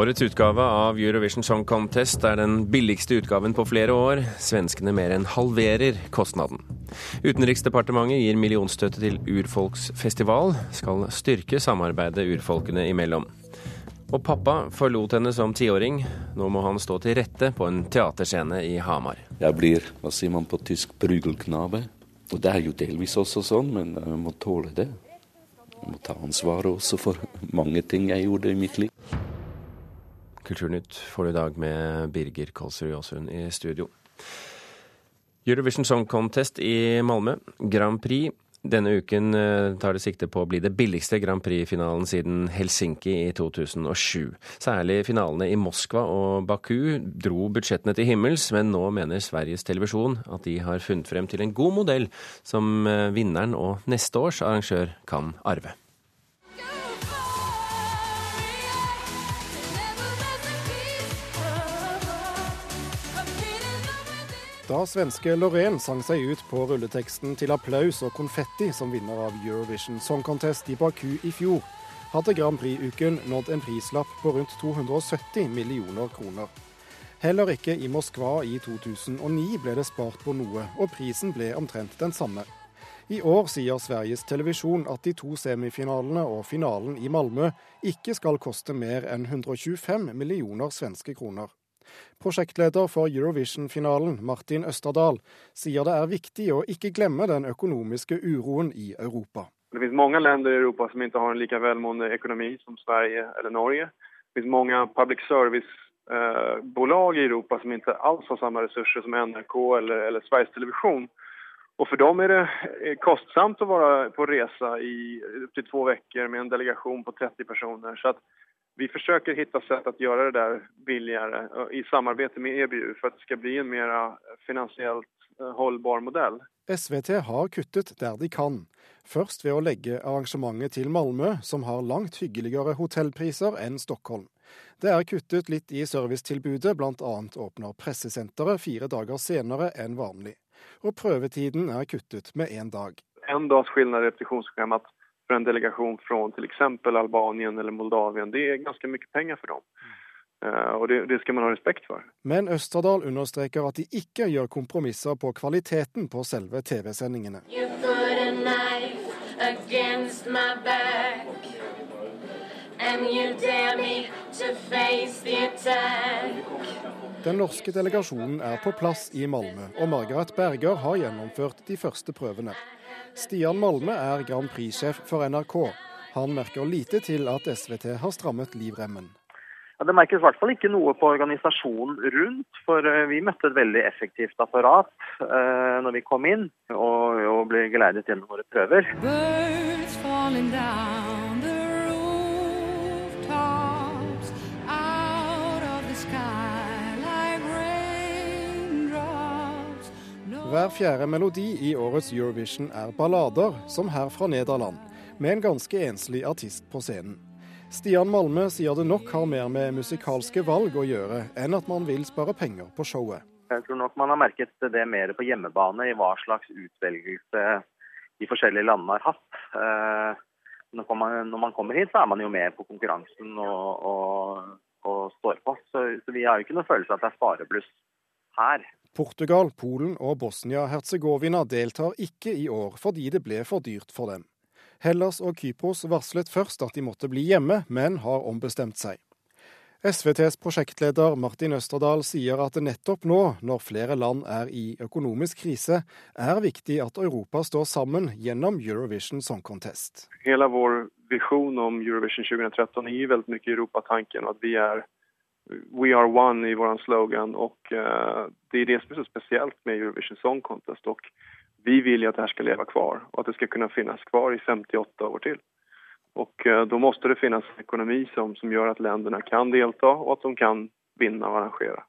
Årets utgave av Eurovision Song Contest er den billigste utgaven på flere år. Svenskene mer enn halverer kostnaden. Utenriksdepartementet gir millionstøtte til urfolksfestival. Skal styrke samarbeidet urfolkene imellom. Og pappa forlot henne som tiåring. Nå må han stå til rette på en teaterscene i Hamar. Jeg blir, hva sier man på tysk, brugelknabe. Og det er jo delvis også sånn, men jeg må tåle det. Jeg må ta ansvaret også for mange ting jeg gjorde i mitt liv. Kulturnytt får du i dag med Birger Kolsrud Jåsund i studio. Eurovision Song Contest i Malmö. Grand Prix. Denne uken eh, tar det sikte på å bli det billigste Grand Prix-finalen siden Helsinki i 2007. Særlig finalene i Moskva og Baku dro budsjettene til himmels, men nå mener Sveriges Televisjon at de har funnet frem til en god modell som eh, vinneren og neste års arrangør kan arve. Da svenske Loreen sang seg ut på rulleteksten til applaus og konfetti som vinner av Eurovision Song Contest i Baku i fjor, hadde Grand Prix-uken nådd en prislapp på rundt 270 millioner kroner. Heller ikke i Moskva i 2009 ble det spart på noe, og prisen ble omtrent den samme. I år sier Sveriges Televisjon at de to semifinalene og finalen i Malmö ikke skal koste mer enn 125 millioner svenske kroner. Prosjektleder for Eurovision-finalen, Martin Østerdal, sier det er viktig å ikke glemme den økonomiske uroen i Europa. Det finnes mange land i Europa som ikke har en like velmående økonomi som Sverige eller Norge. Det finnes mange public service-bolag i Europa som ikke alls har samme ressurser som NRK eller, eller Sveriges Televisjon. Og For dem er det kostsamt å være på reise i opptil to uker med en delegasjon på 30 personer. Så at vi forsøker hitta sätt å gjøre det der billigere i samarbeid med EBU for at det skal bli en mer finansielt eh, holdbar modell. SVT har kuttet der de kan. Først ved å legge arrangementet til Malmö, som har langt hyggeligere hotellpriser enn Stockholm. Det er kuttet litt i servicetilbudet, bl.a. åpner pressesenteret fire dager senere enn vanlig. Og prøvetiden er kuttet med én dag. En dags skillnad i repetisjonsprogrammet for en delegasjon fra exempel Albanien eller Moldavien, det er ganske mye penger for dem. Uh, og det, det, skal man ha respekt for. Men Østerdal understreker at de ikke gjør kompromisser på kvaliteten på selve TV-sendingene. Den norske delegasjonen er på plass i Malmö, og Margaret Berger har gjennomført de første prøvene. Stian Malme er Grand Prix-sjef for NRK. Han merker lite til at SVT har strammet livremmen. Ja, det merkes i hvert fall ikke noe på organisasjonen rundt. For eh, vi møtte et veldig effektivt apparat eh, når vi kom inn og, og ble geleidet gjennom våre prøver. Birds falling down Hver fjerde melodi i årets Eurovision er ballader, som her fra Nederland, med en ganske enslig artist på scenen. Stian Malme sier det nok har mer med musikalske valg å gjøre enn at man vil spare penger på showet. Jeg tror nok man har merket det mer på hjemmebane, i hva slags utvelgelse de forskjellige landene har hatt. Eh, når man, kommer hit, så er man jo med på konkurransen og, og, og står på. Så, så vi har jo ikke noe følelse av at det er sparebluss her. Portugal, Polen og Bosnia-Hercegovina deltar ikke i år fordi det ble for dyrt for dem. Hellas og Kypros varslet først at de måtte bli hjemme, men har ombestemt seg. SVTs prosjektleder Martin Østerdal sier at det nettopp nå, når flere land er i økonomisk krise, er viktig at Europa står sammen gjennom Eurovision Song Contest. Hele vår visjon om Eurovision 2013 gir veldig mye Europatanken, at vi er We are one i vår slogan och uh, det är det som är så speciellt med Eurovision Song Contest och vi vill att det här ska leva kvar och att det ska kunna finnas kvar i 58 år till. Och uh, då måste det finnas en ekonomi som, som gör att länderna kan delta och att de kan vinna och arrangera.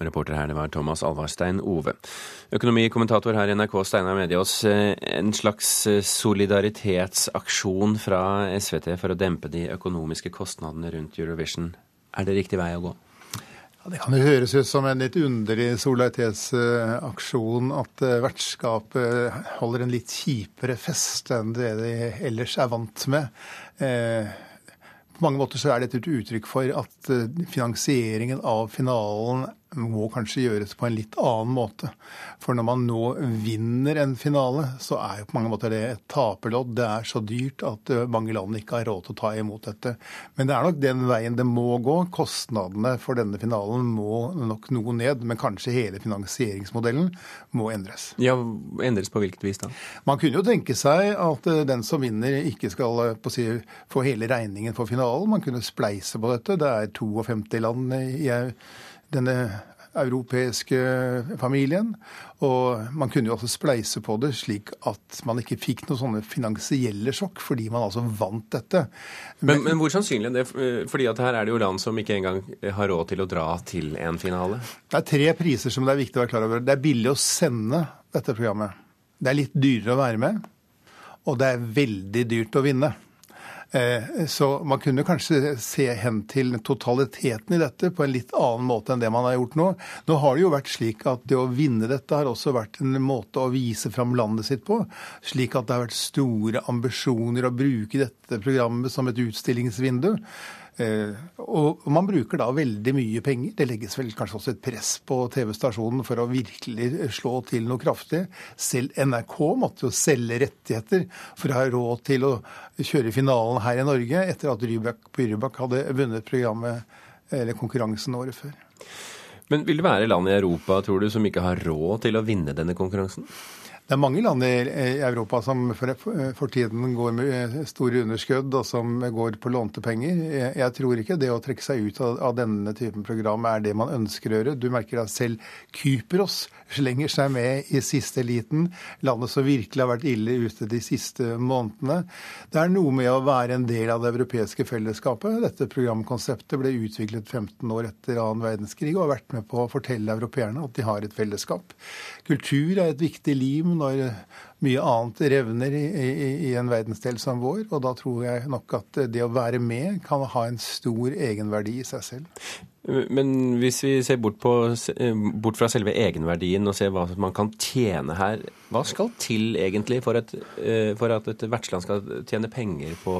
Reporter her, det var Thomas Alvarstein Ove. Økonomikommentator her i NRK, Steinar Mediås. Eh, en slags eh, solidaritetsaksjon fra SVT for å dempe de økonomiske kostnadene rundt Eurovision. Er det riktig vei å gå? Ja, det kan jo høres ut som en litt underlig solidaritetsaksjon at eh, vertskapet holder en litt kjipere fest enn det de ellers er vant med. på mange måter så er dette et uttrykk for at eh, finansieringen av finalen må kanskje gjøres på en litt annen måte. For når man nå vinner en finale, så er jo på mange måter det et taperlodd. Det er så dyrt at eh, mange land ikke har råd til å ta imot dette. Men det er nok den veien det må gå. Kostnadene for denne finalen må nok noe ned. Men kanskje hele finansieringsmodellen må endres. Ja, Endres på hvilket vis da? Man kunne jo tenke seg at eh, den som vinner, ikke skal eh, si, få hele regningen for finalen. Man kunne spleise på dette. Det er 52 land i denne europeiske familien. Og man kunne jo også spleise på det slik at man ikke fikk noen sånne finansielle sjokk, fordi man altså vant dette. Men, men, men hvor sannsynlig er det? Fordi at her er det jo land som ikke engang har råd til å dra til en finale. Det er tre priser som det er viktig å være klar over. Det er billig å sende dette programmet. Det er litt dyrere å være med. Og det er veldig dyrt å vinne. Eh, så man kunne kanskje se hen til totaliteten i dette på en litt annen måte enn det man har gjort nå. Nå har det jo vært slik at det å vinne dette har også vært en måte å vise fram landet sitt på. Slik at det har vært store ambisjoner å bruke dette programmet som et utstillingsvindu. Eh, og man bruker da veldig mye penger. Det legges vel kanskje også et press på TV-stasjonen for å virkelig slå til noe kraftig. Selv NRK måtte jo selge rettigheter for å ha råd til å kjøre finalen her i Norge, etter at Rybak hadde vunnet programmet, eller konkurransen året før. Men vil det være land i Europa, tror du, som ikke har råd til å vinne denne konkurransen? Det er mange land i Europa som for, tiden går med store underskudd, og som går på lånte penger. Jeg, tror ikke det å trekke seg ut av, denne typen program er det man ønsker å gjøre. Du merker at selv Kypros slenger seg med i siste eliten. Landet som virkelig har vært ille ute de siste månedene. Det er noe med å være en del av det europeiske fellesskapet. Dette programkonseptet ble utviklet 15 år etter annen verdenskrig og har vært med på å fortelle europeerne at de har et fellesskap. Kultur er et viktig lim når mye annet revner i, i, i, en verdensdel som vår. Og da tror jeg nok at det å være med kan ha en stor egenverdi i seg selv. Men hvis vi ser bort, på, bort, fra selve egenverdien og ser hva man kan tjene her, hva skal til egentlig for, et, eh, for at et vertsland skal tjene penger på,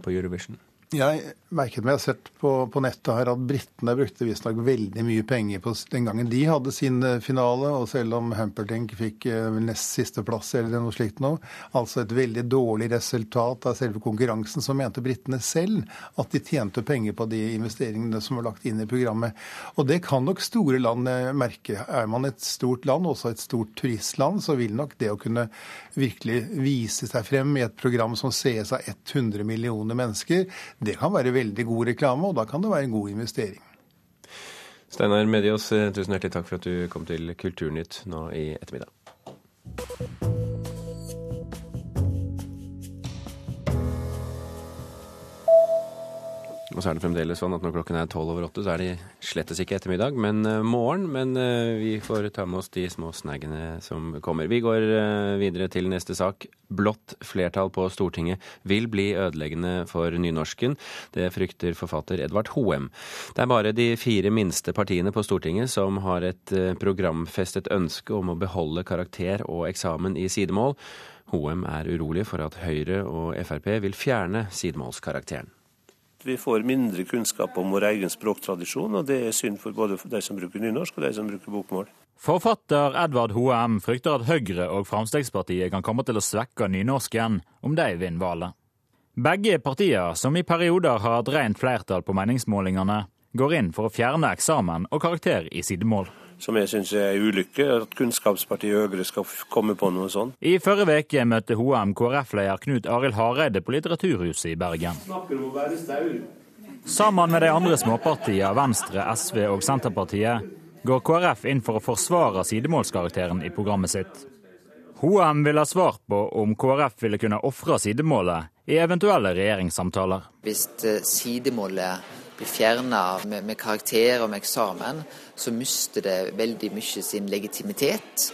på Eurovision? Jeg merket meg, jeg har sett på, på nettet her at britene brukte visstnok veldig mye penger på den gangen de hadde sin eh, finale, og selv om Humperdinck fikk eh, nest siste plass eller noe slikt noe, altså et veldig dårlig resultat av selve konkurransen, så mente britene selv at de tjente penger på de investeringene som var lagt inn i programmet. Og det kan nok store land eh, merke. Er man et stort land, også et stort turistland, så vil nok det å kunne virkelig vise seg frem i et program som sees av 100 millioner mennesker, det kan være veldig god reklame, og da kan det være en god investering. Steinar Medios, eh, tusen hjertelig takk for at du kom til Kulturnytt nå i ettermiddag. Og så er det fremdeles sånn at når klokken er tolv over åtte, så er det slettes ikke ettermiddag, men uh, morgen. Men uh, vi får ta med oss de små snaggene som kommer. Vi går uh, videre til neste sak. Blått flertall på Stortinget vil bli ødeleggende for nynorsken. Det frykter forfatter Edvard Hoem. Det er bare de fire minste partiene på Stortinget som har et programfestet ønske om å beholde karakter og eksamen i sidemål. Hoem er urolig for at Høyre og Frp vil fjerne sidemålskarakteren. Vi får mindre kunnskap om vår egen språktradisjon, og det er synd for både de som bruker nynorsk og de som bruker bokmål. Forfatter Edvard Hoem frykter at Høyre og Fremskrittspartiet kan komme til å svekke nynorsken om de vinner valget. Begge partier, som i perioder har hatt rent flertall på meningsmålingene, går inn for å fjerne eksamen og karakter i sidemål som jeg syns er ulykke, at Kunnskapspartiet Høyre skal komme på noe sånt. I forrige uke møtte HM KrF-leder Knut Arild Hareide på Litteraturhuset i Bergen. Snakker om å være staur. Sammen med de andre småpartiene Venstre, SV og Senterpartiet går KrF inn for å forsvare sidemålskarakteren i programmet sitt. HM vil ha svar på om KrF ville kunne ofre sidemålet i eventuelle regjeringssamtaler. Hvis eh, sidemålet blir fjerna med, med karakter og med eksamen, så mister det veldig mye sin legitimitet.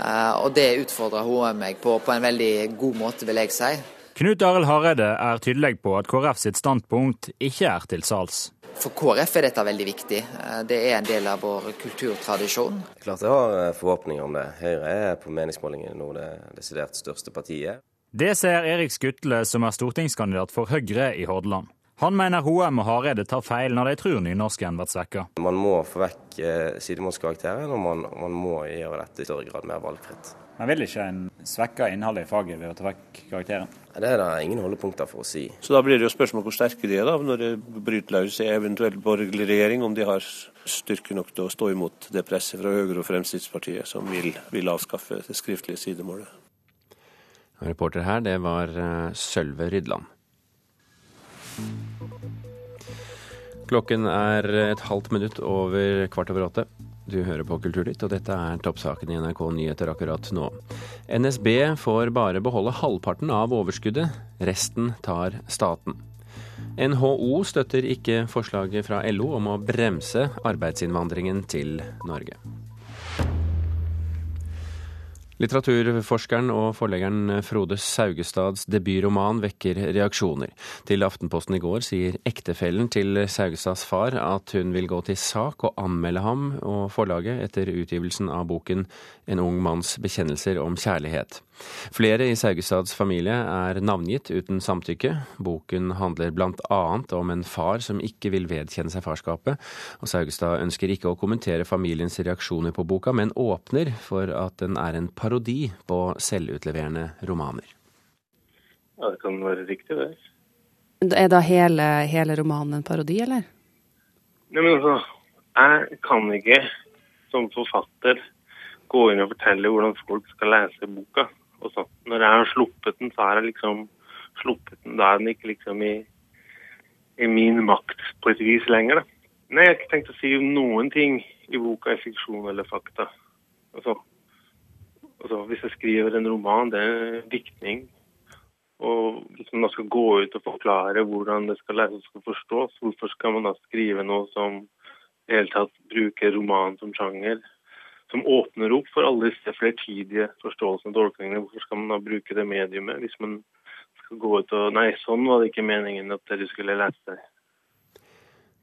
Uh, og det utfordrer HM meg på på en veldig god måte, vil jeg si. Knut Arild Hareide er tydelig på at KrF sitt standpunkt ikke er til salgs. For KrF er dette veldig viktig. Eh, det er en del av vår kulturtradisjon. Klart jeg har eh, forhåpninger om det. Høyre er på meningsmålingene nå det desidert største partiet. Det ser Erik Skutle, som er stortingskandidat for Høyre i Hordaland. Han mener Hoem og Hareide tar feil når de tror nynorsken blir svekka. Man må få vekk eh, sidemålskarakteren, og man, man må gjøre dette i større grad mer valgfritt. Men vil ikke en svekke innholdet i faget ved å ta vekk karakteren? Det er det ingen holdepunkter for å si. Så da blir det jo spørsmål hvor sterke de er da, når det bryter løs i eventuell borgerlig regjering, om de har styrke nok til å stå imot det presset fra Høyre og Fremskrittspartiet som vil, vil avskaffe det skriftlige sidemålet. Reporter her, det var eh, Sølve Rydland. Klokken er et halvt minutt over kvart over åtte. Du hører på Kulturnytt, og dette er toppsaken i NRK Nyheter akkurat nå. NSB får bare beholde halvparten av overskuddet, resten tar staten. NHO støtter ikke forslaget fra LO om å bremse arbeidsinnvandringen til Norge. Litteraturforskeren og forleggeren Frode Saugestads debutroman vekker reaksjoner. Til Aftenposten i går sier ektefellen til Saugestads far at hun vil gå til sak og anmelde ham og forlaget etter utgivelsen av boken En ung manns bekjennelser om kjærlighet. Flere i Saugestads familie er navngitt uten samtykke. Boken handler bl.a. om en far som ikke vil vedkjenne seg farskapet, og Saugestad ønsker ikke å kommentere familiens reaksjoner på boka, men åpner for at den er en parodi på selvutleverende romaner. Ja, det kan være riktig, det. Er da hele, hele romanen en parodi, eller? Nei, men altså, jeg kan ikke som forfatter gå inn og fortelle hvordan folk skal lese boka. Og sånn. Når jeg har sluppet den, så har jeg liksom sluppet den. Da er den ikke liksom i, i min makt på et vis lenger. Da. Nei, jeg har ikke tenkt å si noen ting i boka i fiksjon eller fakta. Altså, altså, hvis jeg skriver en roman, det er en diktning. Og hvis man da skal gå ut og forklare hvordan det skal leses og forstås, hvorfor skal man da skrive noe som i hele tatt bruker roman som sjanger? Som åpner opp for alle disse flertidige forståelsene og tolkningene. Hvorfor skal man da bruke det mediumet hvis man skal gå ut og Nei, sånn var det ikke meningen at dere skulle lese det.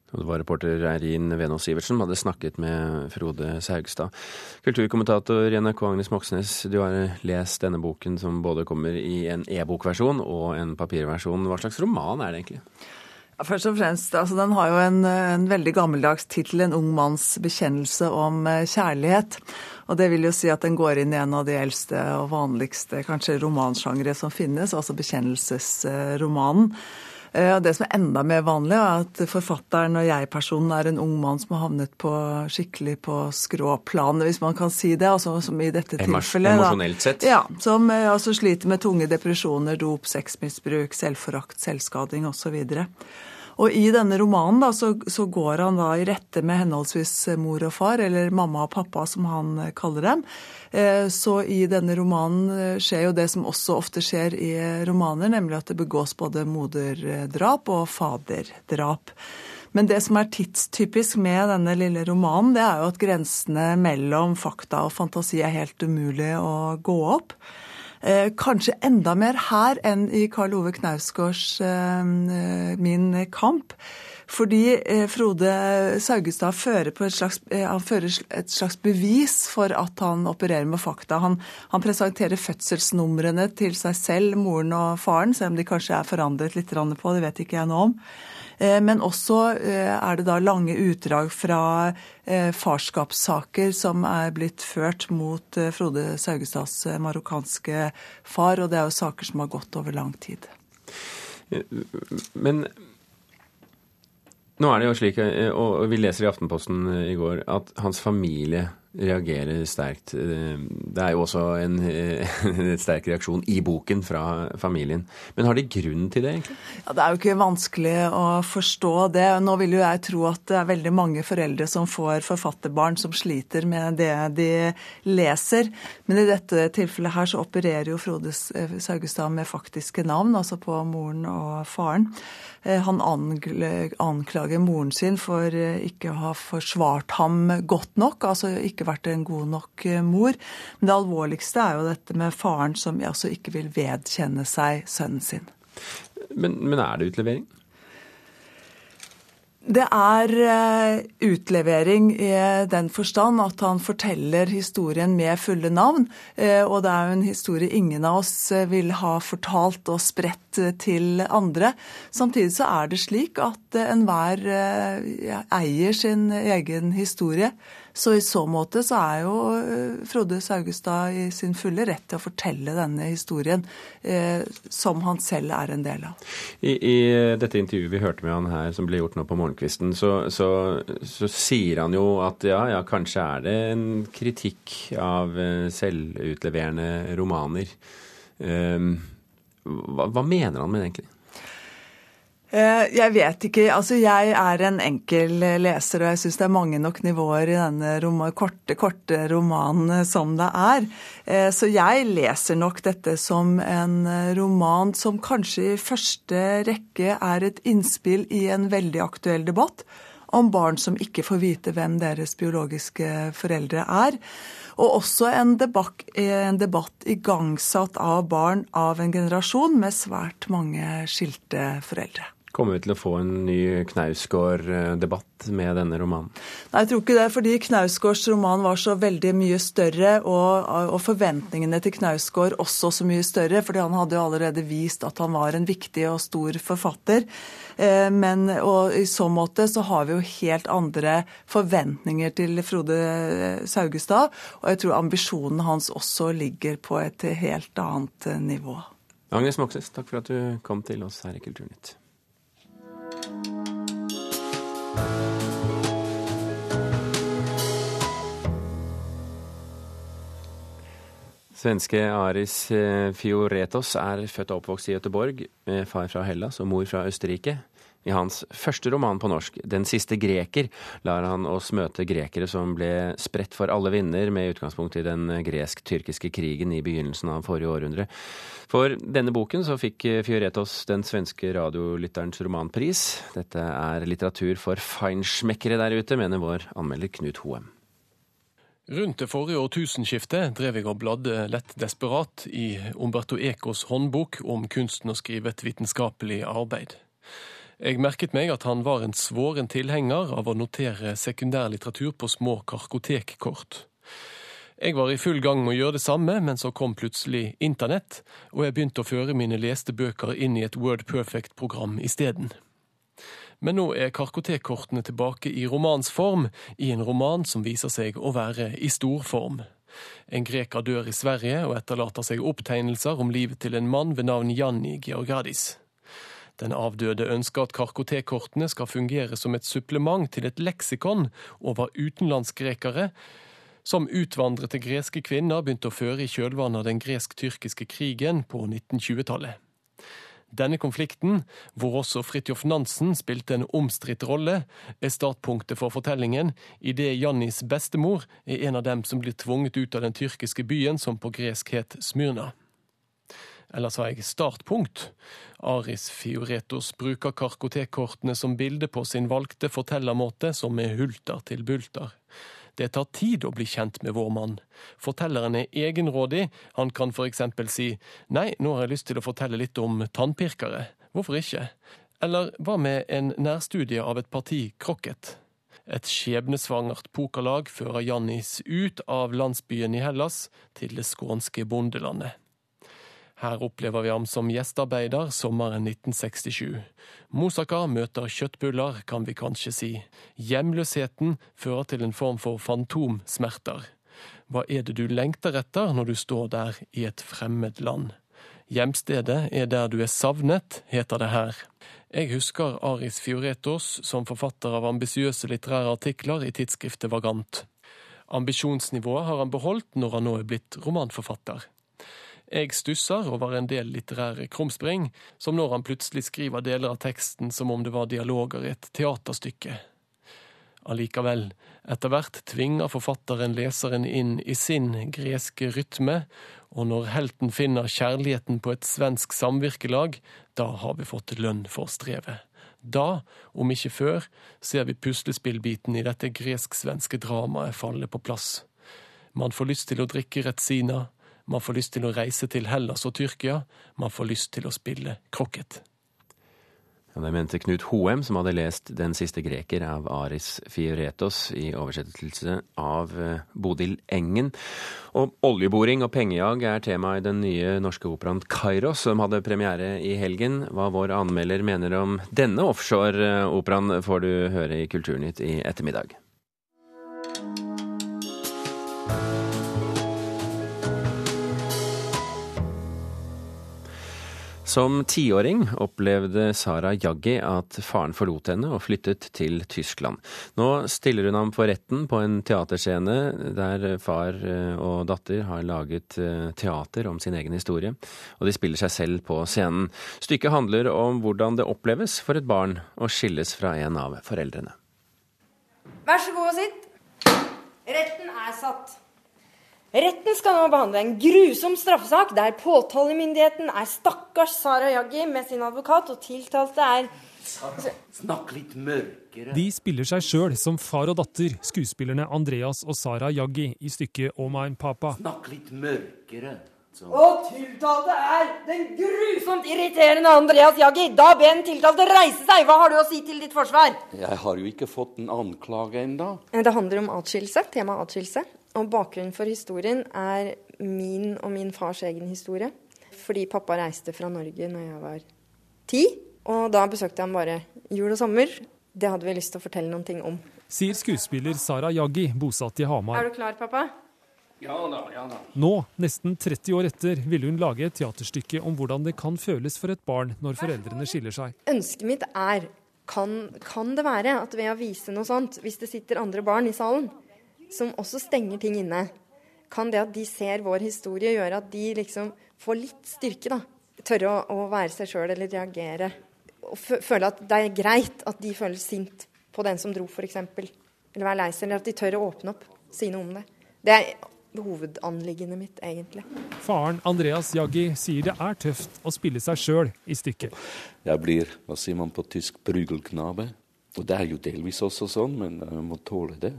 Det var reporter Eirin Venås Sivertsen som hadde snakket med Frode Saugstad. Kulturkommentator i NRK Agnes Moxnes, du har lest denne boken som både kommer i en e-bokversjon og en papirversjon. Hva slags roman er det egentlig? Først og fremst, altså Den har jo en, en veldig gammeldags tittel, 'En ung manns bekjennelse om eh, kjærlighet'. Og Det vil jo si at den går inn i en av de eldste og vanligste kanskje romansjangre som finnes, altså bekjennelsesromanen. Eh, Det som er enda mer vanlig, er at forfatteren og jeg-personen er en ung mann som har havnet på skikkelig på skråplanet, hvis man kan si det. altså som i dette tilfellet. Emosjonelt sett? Ja, som eh, altså sliter med tunge depresjoner, dop, sexmisbruk, selvforakt, selvskading osv. Og i denne romanen da, så, så, går han da i rette med henholdsvis mor og far, eller mamma og pappa som han eh, kaller dem. Eh, så i denne romanen eh, skjer jo det som også ofte skjer i romaner, nemlig at det begås både moderdrap og faderdrap. Men det som er tidstypisk med denne lille romanen, det er jo at grensene mellom fakta og fantasi er helt umulig å gå opp. Eh, kanskje enda mer her enn i Karl Ove Knausgårds eh, Min kamp. Fordi eh, Frode Saugestad fører, et slags, fører et slags bevis for at han opererer med fakta. Han, han, presenterer fødselsnumrene til seg selv, moren og faren, selv om de kanskje er forandret litt på, det vet ikke jeg noe om. Eh, men også eh, er det da lange utdrag fra eh, farskapssaker som er blitt ført mot Frode Saugestads marokkanske far, og det er jo saker som har gått over lang tid. Men nå er det jo slik, og vi leser i Aftenposten i går, at hans familie reagerer sterkt. Det er jo også en, en, sterk reaksjon i boken fra familien. Men har de grunn til det, egentlig? Ja, Det er jo ikke vanskelig å forstå det. Nå vil jo jeg tro at det er veldig mange foreldre som får forfatterbarn som sliter med det de leser. Men i dette tilfellet her så opererer jo Frode Saugestad med faktiske navn, altså på moren og faren. Eh, han anklager moren sin for eh, ikke å ha forsvart ham godt nok, altså ikke vært en god nok eh, mor. Men det alvorligste er jo dette med faren som altså ikke vil vedkjenne seg sønnen sin. Men, men er det utlevering? Det er eh, utlevering i den forstand at han forteller historien med fulle navn. Eh, og det er jo en historie ingen av oss vil ha fortalt og spredt til andre. Samtidig så er det slik at enhver eier sin egen historie. Så i så måte så er jo eh, Frode Saugestad i sin fulle rett til å fortelle denne historien, eh, som han selv er en del av. I, I, dette intervjuet vi hørte med han her, som ble gjort nå på morgenkvisten, så, så, så, sier han jo at ja, ja, kanskje er det en kritikk av eh, selvutleverende romaner. Um, hva, hva mener han med det egentlig? Eh, jeg vet ikke. Altså, jeg er en enkel leser, og jeg syns det er mange nok nivåer i denne rom korte, korte romanen som det er. Eh, så jeg leser nok dette som en roman som kanskje i første rekke er et innspill i en veldig aktuell debatt om barn som ikke får vite hvem deres biologiske foreldre er. Og også en debatt, en debatt igangsatt av barn av en generasjon med svært mange skilte foreldre. Kommer vi til å få en ny Knausgård-debatt med denne romanen? Nei, jeg tror ikke det, fordi Knausgårds roman var så veldig mye større, og, og forventningene til Knausgård også så mye større, fordi han hadde jo allerede vist at han var en viktig og stor forfatter. Eh, men og i så måte så har vi jo helt andre forventninger til Frode Saugestad, og jeg tror ambisjonen hans også ligger på et helt annet nivå. Agnes Moxnes, takk for at du kom til oss her i Kulturnytt. Svenske Aris eh, Fioretos er født og oppvokst i Göteborg, med far fra Hellas og mor fra Østerrike. I hans første roman på norsk, 'Den siste greker', lar han oss møte grekere som ble spredt for alle vinder med utgangspunkt i den gresk-tyrkiske krigen i begynnelsen av forrige århundre. For denne boken så fikk Fioretos den svenske radiolytterens romanpris. Dette er litteratur for feinschmeckere der ute, mener vår anmelder Knut Hoem. Rundt det forrige årtusenskiftet drev jeg og bladde lett desperat i Umberto Ecos håndbok om kunsten å skrive et vitenskapelig arbeid. Jeg merket meg at han var en svoren tilhenger av å notere sekundærlitteratur på små karkotekkort. Jeg var i full gang med å gjøre det samme, men så kom plutselig internett, og jeg begynte å føre mine leste bøker inn i et Word Perfect-program isteden. Men nå er karkotekkortene tilbake i romansform, i en roman som viser seg å være i storform. En greker dør i Sverige og etterlater seg opptegnelser om livet til en mann ved navn Janni Georgadis. Den avdøde ønsker at karkotekkortene skal fungere som et supplement til et leksikon over utenlandsgrekere som utvandrete greske kvinner begynte å føre i kjølvannet av den gresk-tyrkiske krigen på 1920-tallet. Denne konflikten, hvor også Fridtjof Nansen spilte en omstridt rolle, er startpunktet for fortellingen idet Jannis bestemor er en av dem som blir tvunget ut av den tyrkiske byen som på gresk het Smyrna. Eller sa jeg startpunkt? Aris Fioretos bruker karkotekkortene som bilde på sin valgte fortellermåte, som er hulter til bulter. Det tar tid å bli kjent med vår mann. Fortelleren er egenrådig, han kan for eksempel si nei, nå har jeg lyst til å fortelle litt om tannpirkere, hvorfor ikke? Eller hva med en nærstudie av et parti krokket? Et skjebnesvangert pokerlag fører Jannis ut av landsbyen i Hellas til det skånske bondelandet. Her opplever vi ham som gjestearbeider sommeren 1967. Moussaka møter kjøttbuller, kan vi kanskje si. Hjemløsheten fører til en form for fantomsmerter. Hva er det du lengter etter når du står der i et fremmed land? Hjemstedet er der du er savnet, heter det her. Jeg husker Aris Fioretos som forfatter av ambisiøse litterære artikler i tidsskriftet Vagant. Ambisjonsnivået har han beholdt når han nå er blitt romanforfatter. Jeg stusser over en del litterære krumspring, som når han plutselig skriver deler av teksten som om det var dialoger i et teaterstykke. Allikevel, etter hvert tvinger forfatteren leseren inn i sin greske rytme, og når helten finner kjærligheten på et svensk samvirkelag, da har vi fått lønn for strevet. Da, om ikke før, ser vi puslespillbiten i dette gresk-svenske dramaet falle på plass. Man får lyst til å drikke retsina, man får lyst til å reise til Hellas og Tyrkia. Man får lyst til å spille krokket. Ja, det mente Knut Hoem, som hadde lest 'Den siste greker' av Aris Fioretos i oversettelse av eh, Bodil Engen. Og oljeboring og pengejag er tema i den nye norske operaen Kairos, som hadde premiere i helgen. Hva vår anmelder mener om denne offshore-operaen, får du høre i Kulturnytt i ettermiddag. Som tiåring opplevde Sara Jaggi at faren forlot henne og flyttet til Tyskland. Nå stiller hun ham for retten på en teaterscene der far eh, og datter har laget eh, teater om sin egen historie, og de spiller seg selv på scenen. Stykket handler om hvordan det oppleves for et barn å skilles fra en av foreldrene. Vær så god og sitt. Retten er satt. Retten skal nå behandle en grusom straffesak der påtalemyndigheten er stakkars Sara Jaggi med sin advokat, og tiltalte er Sara, Snakk litt mørkere. De spiller seg sjøl som far og datter, skuespillerne Andreas og Sara Jaggi i stykket Oh mein papa. Snakk litt mørkere. Så. Og tiltalte er den grusomt irriterende Andreas Jaggi. Da ber den tiltalte reise seg. Hva har du å si til ditt forsvar? Jeg har jo ikke fått en anklage ennå. Det handler om atskillelse. Tema atskillelse. Og bakgrunnen for historien er min og min fars egen historie. Fordi pappa reiste fra Norge når jeg var ti. Og da besøkte jeg ham bare jul og sommer. Det hadde vi lyst til å fortelle noen ting om. Sier skuespiller Sara Jaggi, bosatt i Hamar. Er du klar, pappa? Ja da, ja da. Nå, nesten 30 år etter, ville hun lage et teaterstykke om hvordan det kan føles for et barn når foreldrene skiller seg. Ønsket mitt er kan, kan det være at ved å vise noe sånt, hvis det sitter andre barn i salen, som også stenger ting inne. Kan det at de ser vår historie, gjøre at de liksom får litt styrke? da? Tørre å, å være seg sjøl eller reagere. Og føle at det er greit at de føler sint på den som dro, f.eks. Eller være lei seg. Eller at de tør å åpne opp, si noe om det. Det er hovedanliggendet mitt, egentlig. Faren Andreas Jaggi sier det er tøft å spille seg sjøl i stykket. Jeg blir, hva sier man på tysk, brugelknabe. Og det er jo delvis også sånn, men jeg må tåle det.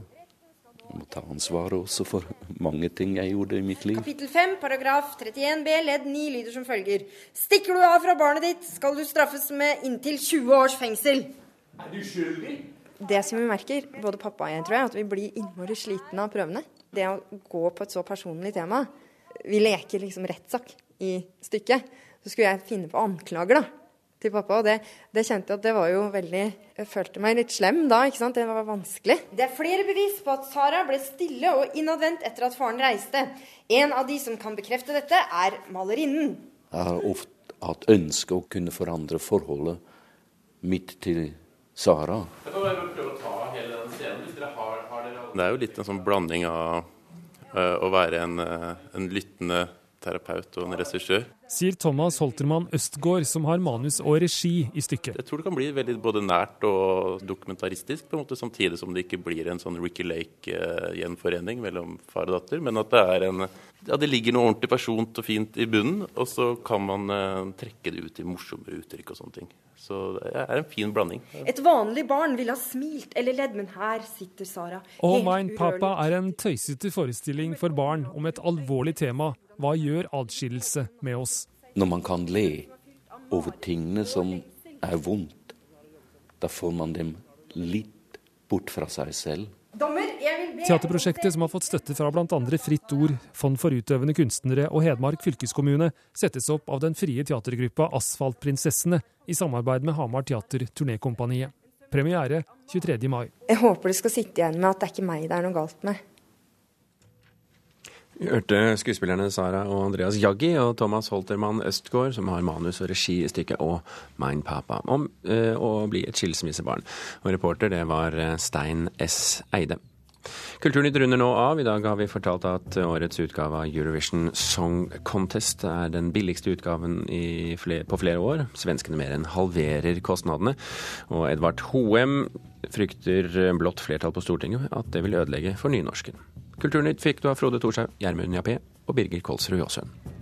Må ta ansvaret også for mange ting jeg gjorde i mitt liv. Kapittel 5, paragraf 31 b, ledd 9 lyder som følger. Stikker du av fra barnet ditt, skal du straffes med inntil 20 års fengsel. Er du skyldig? Det som vi merker, både pappa og jeg, tror jeg, at vi blir innmari slitne av prøvene. Det å gå på et så personlig tema. Vi leker liksom rettssak i stykket. Så skulle jeg finne på anklager, da til pappa. Og det, det, kjente jeg at det var jo veldig Jeg følte meg litt slem da. ikke sant? Det var vanskelig. Det er flere bevis på at Sara ble stille og innadvendt etter at faren reiste. En av de som kan bekrefte dette, er malerinnen. Jeg har ofte hatt ønske å kunne forandre forholdet mitt til Sara. Jeg kan bare prøve å ta hele den scenen. Hvis dere har, har dere... Det er jo litt en sånn blanding av uh, å være en, uh, en lyttende terapeut og en regissør. Sier Thomas Holtermann Østgård, som har manus og regi i stykket. Jeg tror det kan bli veldig både nært og dokumentaristisk, på en måte, samtidig som det ikke blir en sånn Ricky Lake-gjenforening mellom far og datter. Men at det er en ja, det ligger noe ordentlig persont og fint i bunnen, og så kan man uh, trekke det ut i morsomme uttrykk og sånne ting. Så det er en fin blanding. Et vanlig barn ville ha smilt eller ledd, men her sitter Sara. Oh Mein Papa er en tøysete forestilling for barn om et alvorlig tema hva gjør adskillelse med oss? Når man kan le over tingene som er vondt, da får man dem litt bort fra seg selv. Teaterprosjektet, som har fått støtte fra bl.a. Fritt Ord, Fond for utøvende kunstnere og Hedmark fylkeskommune, settes opp av den frie teatergruppa Asfaltprinsessene i samarbeid med Hamar Teater Turnékompaniet. Premiere 23. mai. Jeg håper du skal sitte igjen med at det er ikke meg det er noe galt med. Vi hørte skuespillerne Sara og Andreas Jaggi og Thomas Holtermann Østgaard, som har manus og regi i stykket, og Mein Papa, om eh, å bli et skilsmissebarn. Og reporter, det var eh, Stein S. Eide. Kulturnytt runder nå av. I dag har vi fortalt at årets utgave av Eurovision Song Contest er den billigste utgaven flere, på flere år. Svenskene mer enn halverer kostnadene. Og Edvard Hoem frykter blått flertall på Stortinget at det vil ødelegge for nynorsken. Kulturnytt fikk du av Frode Thorshaug, Gjermund Jappé og Birger Kolsrud Jåsund.